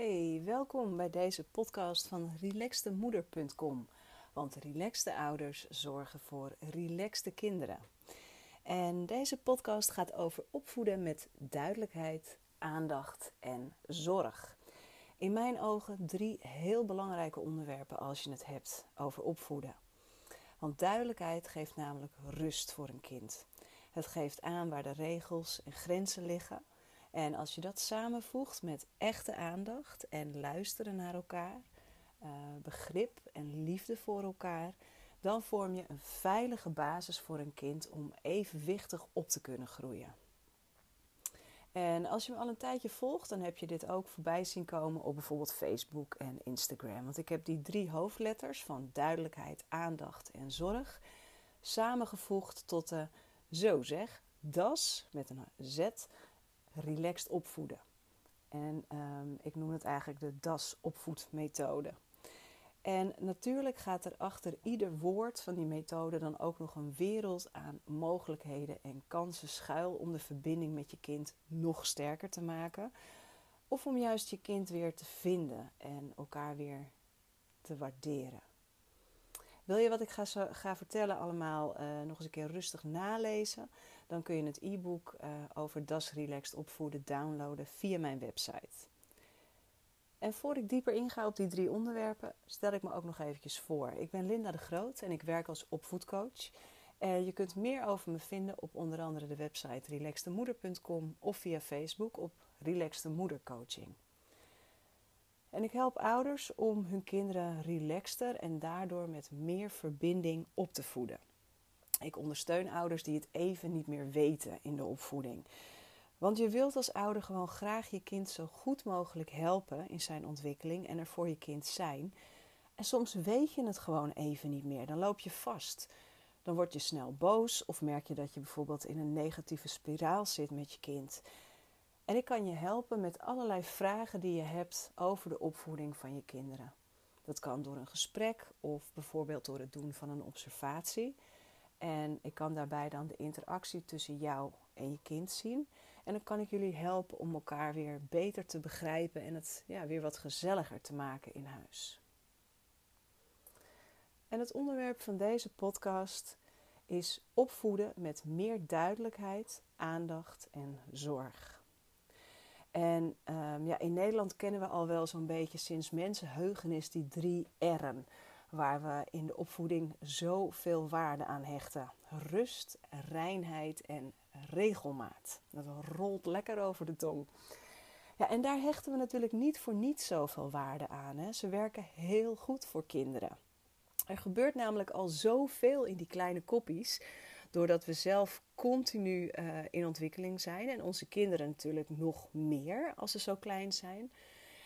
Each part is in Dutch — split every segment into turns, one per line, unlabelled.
Hey, welkom bij deze podcast van relaxtemoeder.com. Want relaxte ouders zorgen voor relaxte kinderen. En deze podcast gaat over opvoeden met duidelijkheid, aandacht en zorg. In mijn ogen drie heel belangrijke onderwerpen als je het hebt over opvoeden. Want duidelijkheid geeft namelijk rust voor een kind. Het geeft aan waar de regels en grenzen liggen en als je dat samenvoegt met echte aandacht en luisteren naar elkaar, uh, begrip en liefde voor elkaar, dan vorm je een veilige basis voor een kind om evenwichtig op te kunnen groeien. En als je me al een tijdje volgt, dan heb je dit ook voorbij zien komen op bijvoorbeeld Facebook en Instagram. Want ik heb die drie hoofdletters van duidelijkheid, aandacht en zorg samengevoegd tot de, zo zeg, DAS met een Z relaxed opvoeden. En um, ik noem het eigenlijk de DAS-opvoedmethode. En natuurlijk gaat er achter ieder woord van die methode dan ook nog een wereld aan mogelijkheden en kansen schuil om de verbinding met je kind nog sterker te maken. Of om juist je kind weer te vinden en elkaar weer te waarderen. Wil je wat ik ga, ga vertellen allemaal uh, nog eens een keer rustig nalezen? Dan kun je het e-book uh, over Das Relaxed opvoeden downloaden via mijn website. En voor ik dieper inga op die drie onderwerpen, stel ik me ook nog eventjes voor. Ik ben Linda de Groot en ik werk als opvoedcoach. Je kunt meer over me vinden op onder andere de website relaxtemoeder.com of via Facebook op Relaxte Moedercoaching. En ik help ouders om hun kinderen relaxter en daardoor met meer verbinding op te voeden. Ik ondersteun ouders die het even niet meer weten in de opvoeding. Want je wilt als ouder gewoon graag je kind zo goed mogelijk helpen in zijn ontwikkeling en er voor je kind zijn. En soms weet je het gewoon even niet meer. Dan loop je vast. Dan word je snel boos of merk je dat je bijvoorbeeld in een negatieve spiraal zit met je kind. En ik kan je helpen met allerlei vragen die je hebt over de opvoeding van je kinderen. Dat kan door een gesprek of bijvoorbeeld door het doen van een observatie. En ik kan daarbij dan de interactie tussen jou en je kind zien. En dan kan ik jullie helpen om elkaar weer beter te begrijpen en het ja, weer wat gezelliger te maken in huis. En het onderwerp van deze podcast is opvoeden met meer duidelijkheid, aandacht en zorg. En um, ja, in Nederland kennen we al wel zo'n beetje sinds mensenheugenis die drie R'en. Waar we in de opvoeding zoveel waarde aan hechten. Rust, reinheid en regelmaat. Dat rolt lekker over de tong. Ja, en daar hechten we natuurlijk niet voor niet zoveel waarde aan. Hè. Ze werken heel goed voor kinderen. Er gebeurt namelijk al zoveel in die kleine koppies Doordat we zelf continu uh, in ontwikkeling zijn en onze kinderen natuurlijk nog meer als ze zo klein zijn.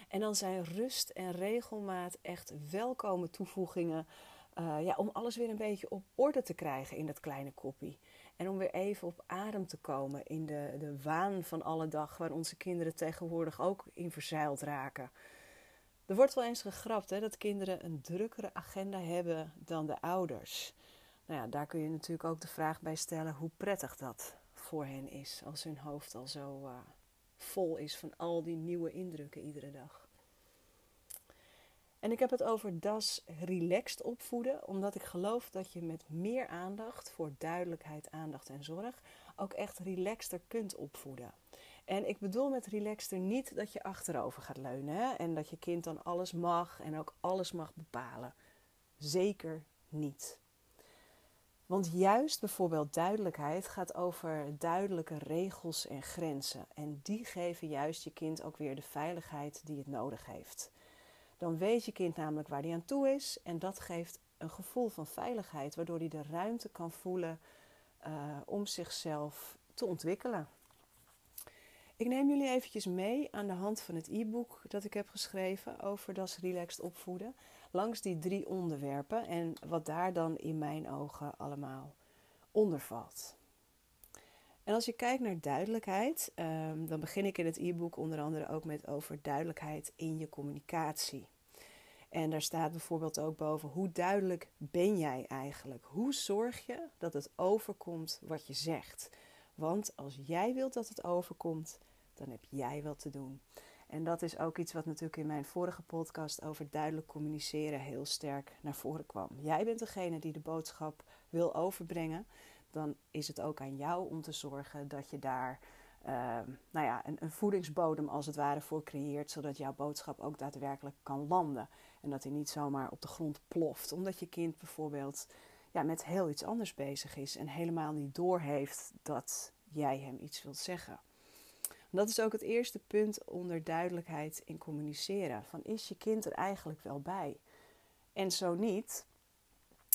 En dan zijn rust en regelmaat echt welkome toevoegingen uh, ja, om alles weer een beetje op orde te krijgen in dat kleine koppie. En om weer even op adem te komen in de, de waan van alle dag, waar onze kinderen tegenwoordig ook in verzeild raken. Er wordt wel eens gegrapt hè, dat kinderen een drukkere agenda hebben dan de ouders. Nou ja, daar kun je natuurlijk ook de vraag bij stellen hoe prettig dat voor hen is. Als hun hoofd al zo uh, vol is van al die nieuwe indrukken iedere dag. En ik heb het over das relaxed opvoeden, omdat ik geloof dat je met meer aandacht voor duidelijkheid, aandacht en zorg ook echt relaxter kunt opvoeden. En ik bedoel met relaxter niet dat je achterover gaat leunen hè? en dat je kind dan alles mag en ook alles mag bepalen. Zeker niet. Want juist bijvoorbeeld duidelijkheid gaat over duidelijke regels en grenzen. En die geven juist je kind ook weer de veiligheid die het nodig heeft. Dan weet je kind namelijk waar hij aan toe is. En dat geeft een gevoel van veiligheid, waardoor hij de ruimte kan voelen uh, om zichzelf te ontwikkelen. Ik neem jullie eventjes mee aan de hand van het e-book dat ik heb geschreven over Das Relaxed Opvoeden langs die drie onderwerpen en wat daar dan in mijn ogen allemaal onder valt. En als je kijkt naar duidelijkheid, um, dan begin ik in het e-book onder andere ook met over duidelijkheid in je communicatie. En daar staat bijvoorbeeld ook boven hoe duidelijk ben jij eigenlijk? Hoe zorg je dat het overkomt wat je zegt? Want als jij wilt dat het overkomt, dan heb jij wat te doen. En dat is ook iets wat natuurlijk in mijn vorige podcast over duidelijk communiceren heel sterk naar voren kwam. Jij bent degene die de boodschap wil overbrengen. Dan is het ook aan jou om te zorgen dat je daar uh, nou ja, een, een, voedingsbodem als het ware voor creëert, zodat jouw boodschap ook daadwerkelijk kan landen. En dat hij niet zomaar op de grond ploft, omdat je kind bijvoorbeeld ja, met heel iets anders bezig is en helemaal niet doorheeft dat jij hem iets wilt zeggen. Dat is ook het eerste punt onder duidelijkheid in communiceren. Van is je kind er eigenlijk wel bij? En zo niet,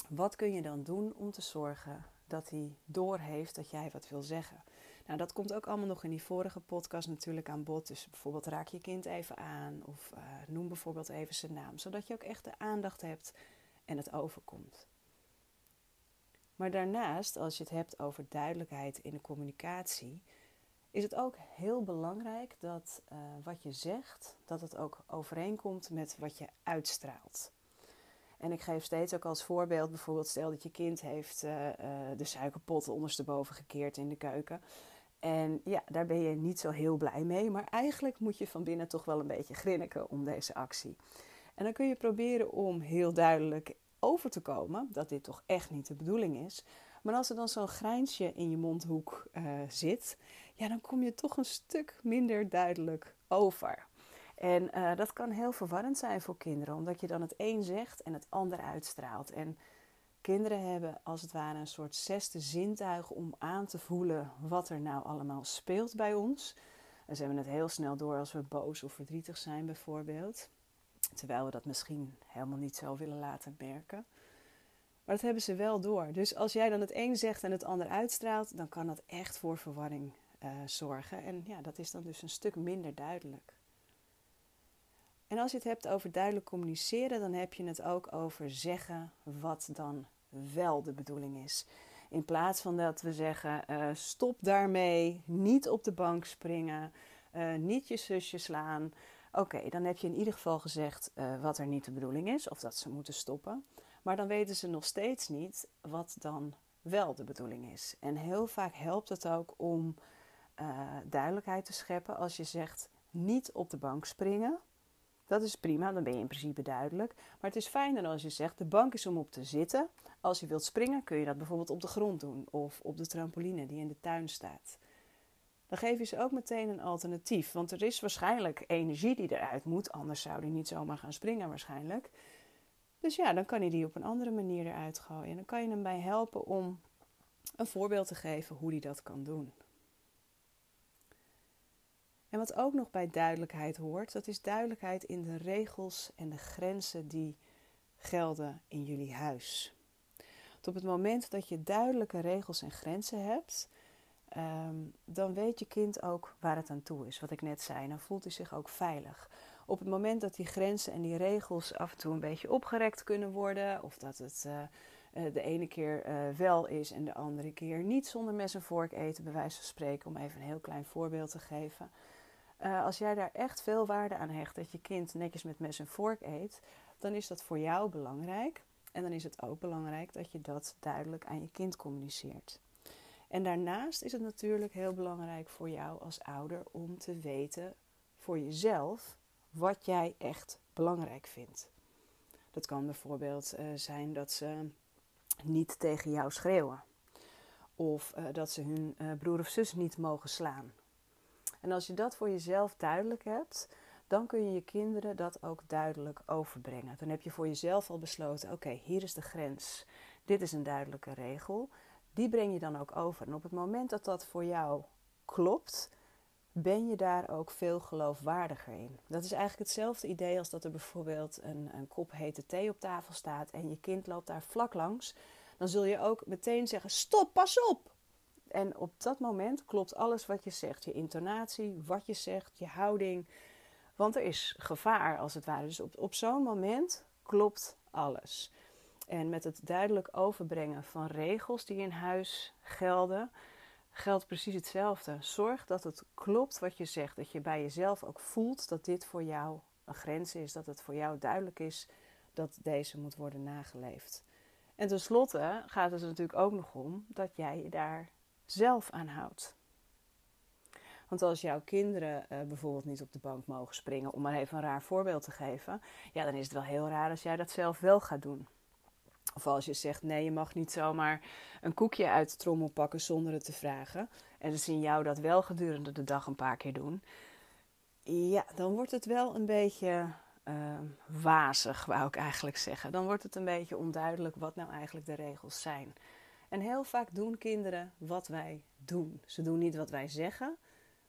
wat kun je dan doen om te zorgen dat hij doorheeft dat jij wat wil zeggen? Nou, dat komt ook allemaal nog in die vorige podcast natuurlijk aan bod. Dus bijvoorbeeld raak je kind even aan of uh, noem bijvoorbeeld even zijn naam, zodat je ook echt de aandacht hebt en het overkomt. Maar daarnaast, als je het hebt over duidelijkheid in de communicatie, is het ook heel belangrijk dat uh, wat je zegt, dat het ook overeenkomt met wat je uitstraalt. En ik geef steeds ook als voorbeeld, bijvoorbeeld stel dat je kind heeft uh, uh, de suikerpot ondersteboven gekeerd in de keuken. En ja, daar ben je niet zo heel blij mee, maar eigenlijk moet je van binnen toch wel een beetje grinniken om deze actie. En dan kun je proberen om heel duidelijk over te komen dat dit toch echt niet de bedoeling is. Maar als er dan zo'n grijnsje in je mondhoek uh, zit, ja, dan kom je toch een stuk minder duidelijk over. En uh, dat kan heel verwarrend zijn voor kinderen, omdat je dan het een zegt en het ander uitstraalt. En kinderen hebben als het ware een soort zesde zintuig om aan te voelen wat er nou allemaal speelt bij ons. En ze hebben het heel snel door als we boos of verdrietig zijn, bijvoorbeeld. Terwijl we dat misschien helemaal niet zo willen laten merken. Maar dat hebben ze wel door. Dus als jij dan het een zegt en het ander uitstraalt, dan kan dat echt voor verwarring uh, zorgen. En ja, dat is dan dus een stuk minder duidelijk. En als je het hebt over duidelijk communiceren, dan heb je het ook over zeggen wat dan wel de bedoeling is. In plaats van dat we zeggen: uh, stop daarmee, niet op de bank springen, uh, niet je zusje slaan. Oké, dan heb je in ieder geval gezegd wat er niet de bedoeling is, of dat ze moeten stoppen. Maar dan weten ze nog steeds niet wat dan wel de bedoeling is. En heel vaak helpt het ook om duidelijkheid te scheppen als je zegt: niet op de bank springen. Dat is prima, dan ben je in principe duidelijk. Maar het is fijner als je zegt: de bank is om op te zitten. Als je wilt springen, kun je dat bijvoorbeeld op de grond doen of op de trampoline die in de tuin staat. Dan geef je ze ook meteen een alternatief, want er is waarschijnlijk energie die eruit moet, anders zou hij niet zomaar gaan springen waarschijnlijk. Dus ja, dan kan hij die op een andere manier eruit gooien. En dan kan je hem bij helpen om een voorbeeld te geven hoe hij dat kan doen. En wat ook nog bij duidelijkheid hoort, dat is duidelijkheid in de regels en de grenzen die gelden in jullie huis. op het moment dat je duidelijke regels en grenzen hebt, ehm, dan weet je kind ook waar het aan toe is. Wat ik net zei, dan voelt hij zich ook veilig. Op het moment dat die grenzen en die regels af en toe een beetje opgerekt kunnen worden, of dat het uh, de ene keer uh, wel is en de andere keer niet zonder mes en vork eten, bij wijze van spreken, om even een heel klein voorbeeld te geven als jij daar echt veel waarde aan hecht dat je kind netjes met mes en vork eet, dan is dat voor jou belangrijk. En dan is het ook belangrijk dat je dat duidelijk aan je kind communiceert. En daarnaast is het natuurlijk heel belangrijk voor jou als ouder om te weten voor jezelf wat jij echt belangrijk vindt. Dat kan bijvoorbeeld uh, zijn dat ze niet tegen jou schreeuwen. Of uh, dat ze hun uh, broer of zus niet mogen slaan. En als je dat voor jezelf duidelijk hebt, dan kun je je kinderen dat ook duidelijk overbrengen. Dan heb je voor jezelf al besloten: oké, hier is de grens. Dit is een duidelijke regel. Die breng je dan ook over. En op het moment dat dat voor jou klopt, ben je daar ook veel geloofwaardiger in. Dat is eigenlijk hetzelfde idee als dat er bijvoorbeeld een, een kop hete thee op tafel staat en je kind loopt daar vlak langs. Dan zul je ook meteen zeggen: stop, pas op! En op dat moment klopt alles wat je zegt. Je intonatie, wat je zegt, je houding. Want er is gevaar als het ware. Dus op, op zo'n moment klopt alles. En met het duidelijk overbrengen van regels die in huis gelden, geldt precies hetzelfde. Zorg dat het klopt wat je zegt. Dat je bij jezelf ook voelt dat dit voor jou een grens is. Dat het voor jou duidelijk is dat deze moet worden nageleefd. En tenslotte gaat het er natuurlijk ook nog om dat jij je daar zelf aanhoudt. Want als jouw kinderen eh, bijvoorbeeld niet op de bank mogen springen, om maar even een raar voorbeeld te geven, ja, dan is het wel heel raar als jij dat zelf wel gaat doen. Of als je zegt, nee, je mag niet zomaar een koekje uit de trommel pakken zonder het te vragen. En ze zien jou dat wel gedurende de dag een paar keer doen. Ja, dan wordt het wel een beetje uh, wazig, wou ik eigenlijk zeggen. Dan wordt het een beetje onduidelijk wat nou eigenlijk de regels zijn. En heel vaak doen kinderen wat wij doen. Ze doen niet wat wij zeggen,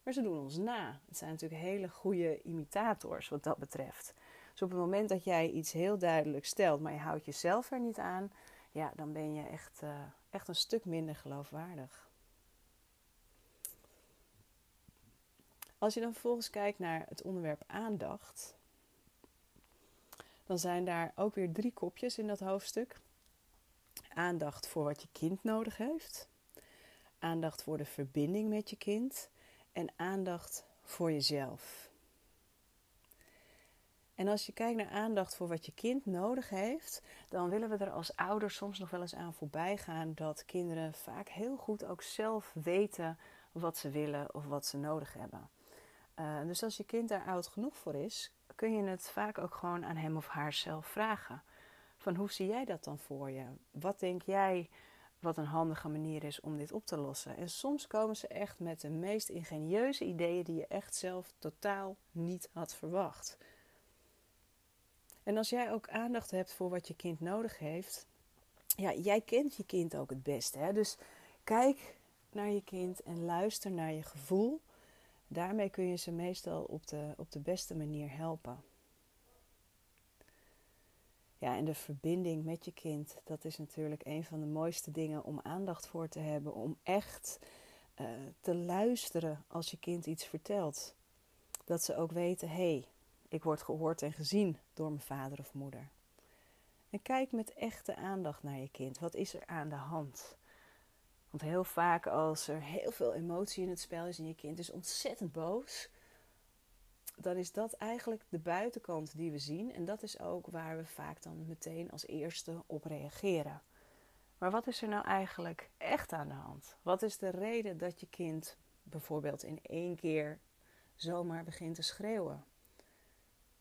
maar ze doen ons na. Het zijn natuurlijk hele goede imitators wat dat betreft. Dus op het moment dat jij iets heel duidelijk stelt, maar je houdt jezelf er niet aan, ja, dan ben je echt, uh, echt een stuk minder geloofwaardig. Als je dan vervolgens kijkt naar het onderwerp aandacht, dan zijn daar ook weer drie kopjes in dat hoofdstuk. Aandacht voor wat je kind nodig heeft, aandacht voor de verbinding met je kind en aandacht voor jezelf. En als je kijkt naar aandacht voor wat je kind nodig heeft, dan willen we er als ouders soms nog wel eens aan voorbij gaan dat kinderen vaak heel goed ook zelf weten wat ze willen of wat ze nodig hebben. Uh, dus als je kind daar oud genoeg voor is, kun je het vaak ook gewoon aan hem of haar zelf vragen. Van hoe zie jij dat dan voor je? Wat denk jij wat een handige manier is om dit op te lossen? En soms komen ze echt met de meest ingenieuze ideeën die je echt zelf totaal niet had verwacht. En als jij ook aandacht hebt voor wat je kind nodig heeft, ja, jij kent je kind ook het beste. Hè? Dus kijk naar je kind en luister naar je gevoel. Daarmee kun je ze meestal op de, op de beste manier helpen. Ja, en de verbinding met je kind, dat is natuurlijk een van de mooiste dingen om aandacht voor te hebben. Om echt uh, te luisteren als je kind iets vertelt. Dat ze ook weten, hé, hey, ik word gehoord en gezien door mijn vader of moeder. En kijk met echte aandacht naar je kind. Wat is er aan de hand? Want heel vaak als er heel veel emotie in het spel is en je kind is ontzettend boos, dan is dat eigenlijk de buitenkant die we zien. En dat is ook waar we vaak dan meteen als eerste op reageren. Maar wat is er nou eigenlijk echt aan de hand? Wat is de reden dat je kind bijvoorbeeld in één keer zomaar begint te schreeuwen?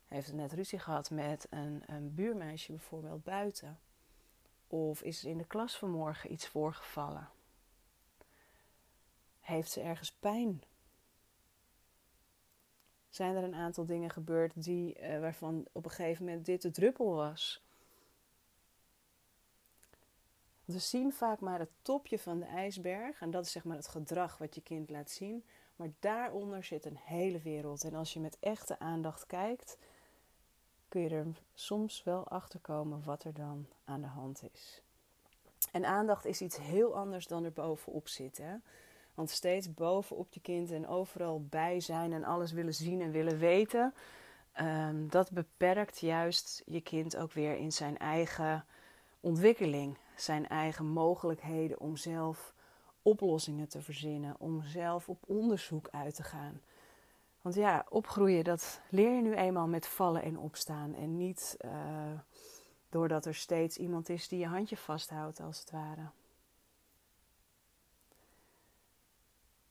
Heeft net ruzie gehad met een, een buurmeisje bijvoorbeeld buiten? Of is er in de klas vanmorgen iets voorgevallen? Heeft ze ergens pijn? Zijn er een aantal dingen gebeurd die, uh, waarvan op een gegeven moment dit de druppel was? We zien vaak maar het topje van de ijsberg en dat is zeg maar het gedrag wat je kind laat zien. Maar daaronder zit een hele wereld. En als je met echte aandacht kijkt, kun je er soms wel achter komen wat er dan aan de hand is. En aandacht is iets heel anders dan er bovenop zitten. Want steeds bovenop je kind en overal bij zijn en alles willen zien en willen weten, um, dat beperkt juist je kind ook weer in zijn eigen ontwikkeling, zijn eigen mogelijkheden om zelf oplossingen te verzinnen, om zelf op onderzoek uit te gaan. Want ja, opgroeien, dat leer je nu eenmaal met vallen en opstaan. En niet uh, doordat er steeds iemand is die je handje vasthoudt, als het ware.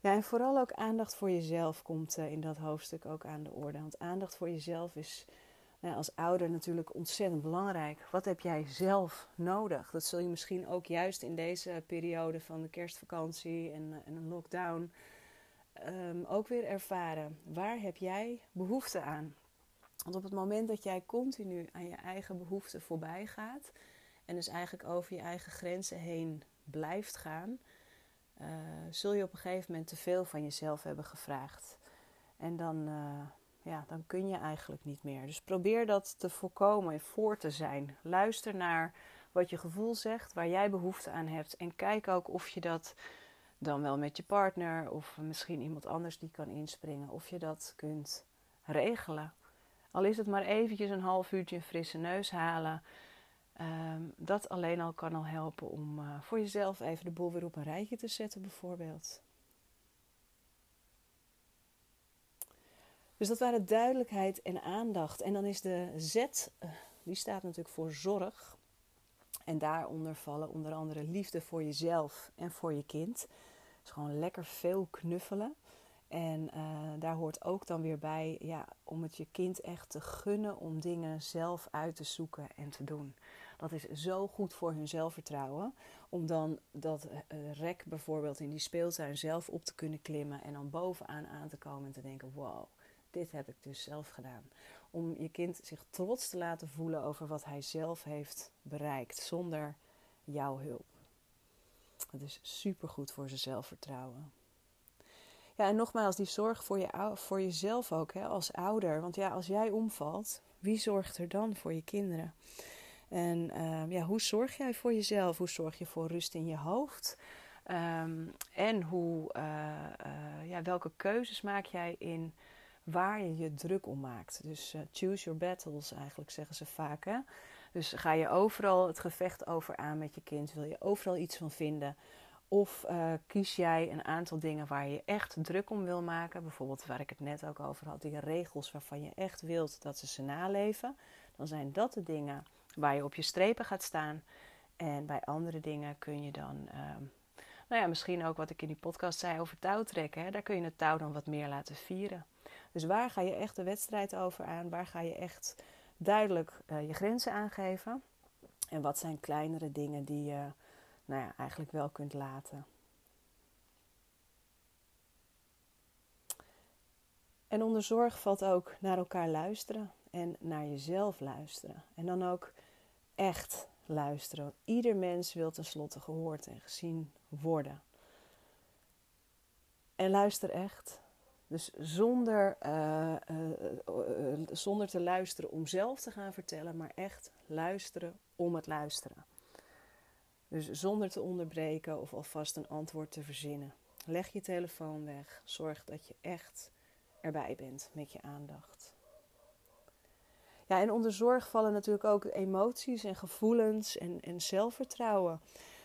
Ja, en vooral ook aandacht voor jezelf komt uh, in dat hoofdstuk ook aan de orde. Want aandacht voor jezelf is nou, als ouder natuurlijk ontzettend belangrijk. Wat heb jij zelf nodig? Dat zul je misschien ook juist in deze periode van de kerstvakantie en, uh, en een lockdown um, ook weer ervaren. Waar heb jij behoefte aan? Want op het moment dat jij continu aan je eigen behoeften voorbij gaat en dus eigenlijk over je eigen grenzen heen blijft gaan, uh, zul je op een gegeven moment te veel van jezelf hebben gevraagd. En dan, uh, ja, dan kun je eigenlijk niet meer. Dus probeer dat te voorkomen, voor te zijn. Luister naar wat je gevoel zegt, waar jij behoefte aan hebt. En kijk ook of je dat dan wel met je partner of misschien iemand anders die kan inspringen. Of je dat kunt regelen. Al is het maar eventjes een half uurtje een frisse neus halen. Ehm, dat alleen al kan al helpen om uh, voor jezelf even de boel weer op een rijtje te zetten, bijvoorbeeld. Dus dat waren duidelijkheid en aandacht. En dan is de Z, uh, die staat natuurlijk voor zorg. En daaronder vallen onder andere liefde voor jezelf en voor je kind. Gewoon lekker veel knuffelen. En uh, daar hoort ook dan weer bij ja, om het je kind echt te gunnen om dingen zelf uit te zoeken en te doen. Dat is zo goed voor hun zelfvertrouwen. Om dan dat uh, rek bijvoorbeeld in die speeltuin zelf op te kunnen klimmen. En dan bovenaan aan te komen en te denken: wow, dit heb ik dus zelf gedaan. Om je kind zich trots te laten voelen over wat hij zelf heeft bereikt zonder jouw hulp. Dat is super goed voor zijn zelfvertrouwen. Ja, en nogmaals, die zorg voor, je, voor jezelf ook hè, als ouder. Want ja, als jij omvalt, wie zorgt er dan voor je kinderen? En uh, ja, hoe zorg jij voor jezelf? Hoe zorg je voor rust in je hoofd? Um, en hoe, uh, uh, ja, welke keuzes maak jij in waar je je druk om maakt? Dus eh, choose your battles eigenlijk, zeggen ze vaak. Hè? Dus ga je overal het gevecht over aan met je kind? Wil je overal iets van vinden? Of uh, kies jij een aantal dingen waar je echt druk om wil maken? Bijvoorbeeld waar ik het net ook over had, die regels waarvan je echt wilt dat ze ze naleven. Dan zijn dat de dingen waar je op je strepen gaat staan. En bij andere dingen kun je dan, uh, nou ja, misschien ook wat ik in die podcast zei over touwtrekken. Hè? Daar kun je het touw dan wat meer laten vieren. Dus waar ga je echt de wedstrijd over aan? Waar ga je echt duidelijk uh, je grenzen aangeven? En wat zijn kleinere dingen die je nou ja, eigenlijk wel kunt laten. En onder zorg valt ook naar elkaar luisteren en naar jezelf luisteren. En dan ook echt luisteren. Ieder mens wil tenslotte gehoord en gezien worden. En luister echt. Dus zonder, uh, uh, uh, zonder te luisteren om zelf te gaan vertellen, maar echt luisteren om het luisteren. Dus zonder te onderbreken of alvast een antwoord te verzinnen. Leg je telefoon weg. Zorg dat je echt erbij bent met je aandacht. Ja, en onder zorg vallen natuurlijk ook emoties en gevoelens en, en zelfvertrouwen.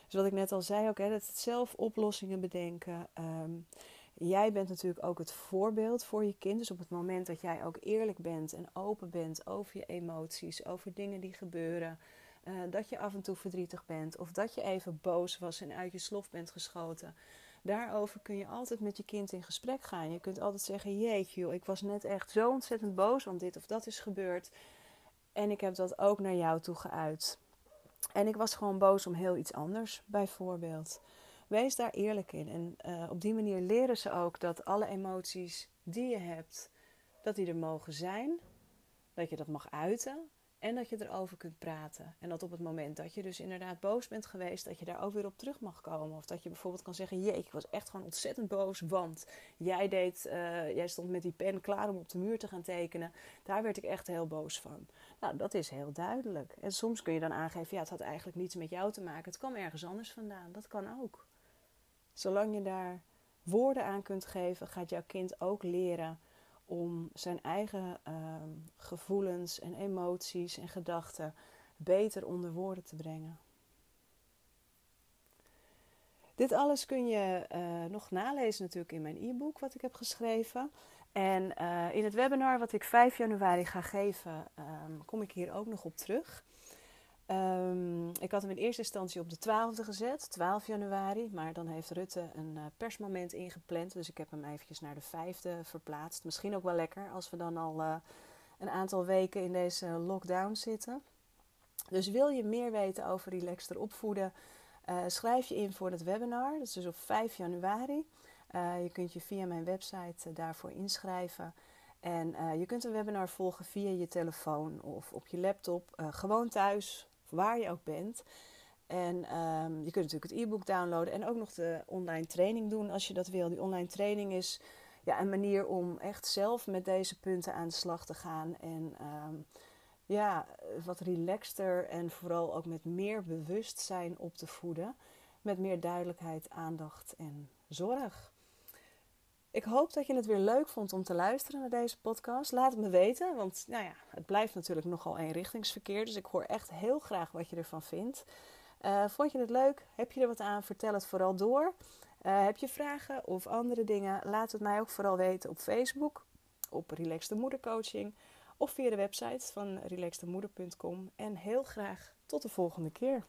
Dus wat ik net al zei, ook hè, dat het zelf oplossingen bedenken. Um, jij bent natuurlijk ook het voorbeeld voor je kind. Dus op het moment dat jij ook eerlijk bent en open bent over je emoties, over dingen die gebeuren, uh, dat je af en toe verdrietig bent of dat je even boos was en uit je slof bent geschoten. Daarover kun je altijd met je kind in gesprek gaan. Je kunt altijd zeggen: Jeetje, joh, ik was net echt zo ontzettend boos, want dit of dat is gebeurd. En ik heb dat ook naar jou toe geuit. En ik was gewoon boos om heel iets anders, bijvoorbeeld. Wees daar eerlijk in. En uh, op die manier leren ze ook dat alle emoties die je hebt, dat die er mogen zijn. Dat je dat mag uiten. En dat je erover kunt praten. En dat op het moment dat je dus inderdaad boos bent geweest, dat je daar ook weer op terug mag komen. Of dat je bijvoorbeeld kan zeggen: Jee, ik was echt gewoon ontzettend boos, want jij, deed, uh, jij stond met die pen klaar om op de muur te gaan tekenen. Daar werd ik echt heel boos van. Nou, dat is heel duidelijk. En soms kun je dan aangeven: ja, het had eigenlijk niets met jou te maken. Het kwam ergens anders vandaan. Dat kan ook. Zolang je daar woorden aan kunt geven, gaat jouw kind ook leren om zijn eigen uh, gevoelens en emoties en gedachten beter onder woorden te brengen. Dit alles kun je uh, nog nalezen natuurlijk in mijn e-book wat ik heb geschreven. En uh, in het webinar wat ik 5 januari ga geven, um, kom ik hier ook nog op terug. Um, ik had hem in eerste instantie op de 12e gezet, 12 januari. Maar dan heeft Rutte een uh, persmoment ingepland. Dus ik heb hem eventjes naar de 5e verplaatst. Misschien ook wel lekker als we dan al uh, een aantal weken in deze lockdown zitten. Dus wil je meer weten over relaxter opvoeden, uh, schrijf je in voor het webinar. Dat is dus op 5 januari. je kunt je via mijn website daarvoor inschrijven. En je kunt een webinar volgen via je telefoon of op je laptop, gewoon thuis waar je ook bent. En um, je kunt natuurlijk het e-book downloaden en ook nog de online training doen als je dat wil. Die online training is ja, een manier om echt zelf met deze punten aan de slag te gaan. En um, ja, wat relaxter en vooral ook met meer bewustzijn op te voeden. Met meer duidelijkheid, aandacht en zorg. Ik hoop dat je het weer leuk vond om te luisteren naar deze podcast. Laat het me weten, want nou ja, het blijft natuurlijk nogal eenrichtingsverkeer. Dus ik hoor echt heel graag wat je ervan vindt. Uh, vond je het leuk? Heb je er wat aan? Vertel het vooral door. Uh, heb je vragen of andere dingen? Laat het mij ook vooral weten op Facebook, op Relaxed Moedercoaching of via de website van relaxedmoeder.com. En heel graag tot de volgende keer.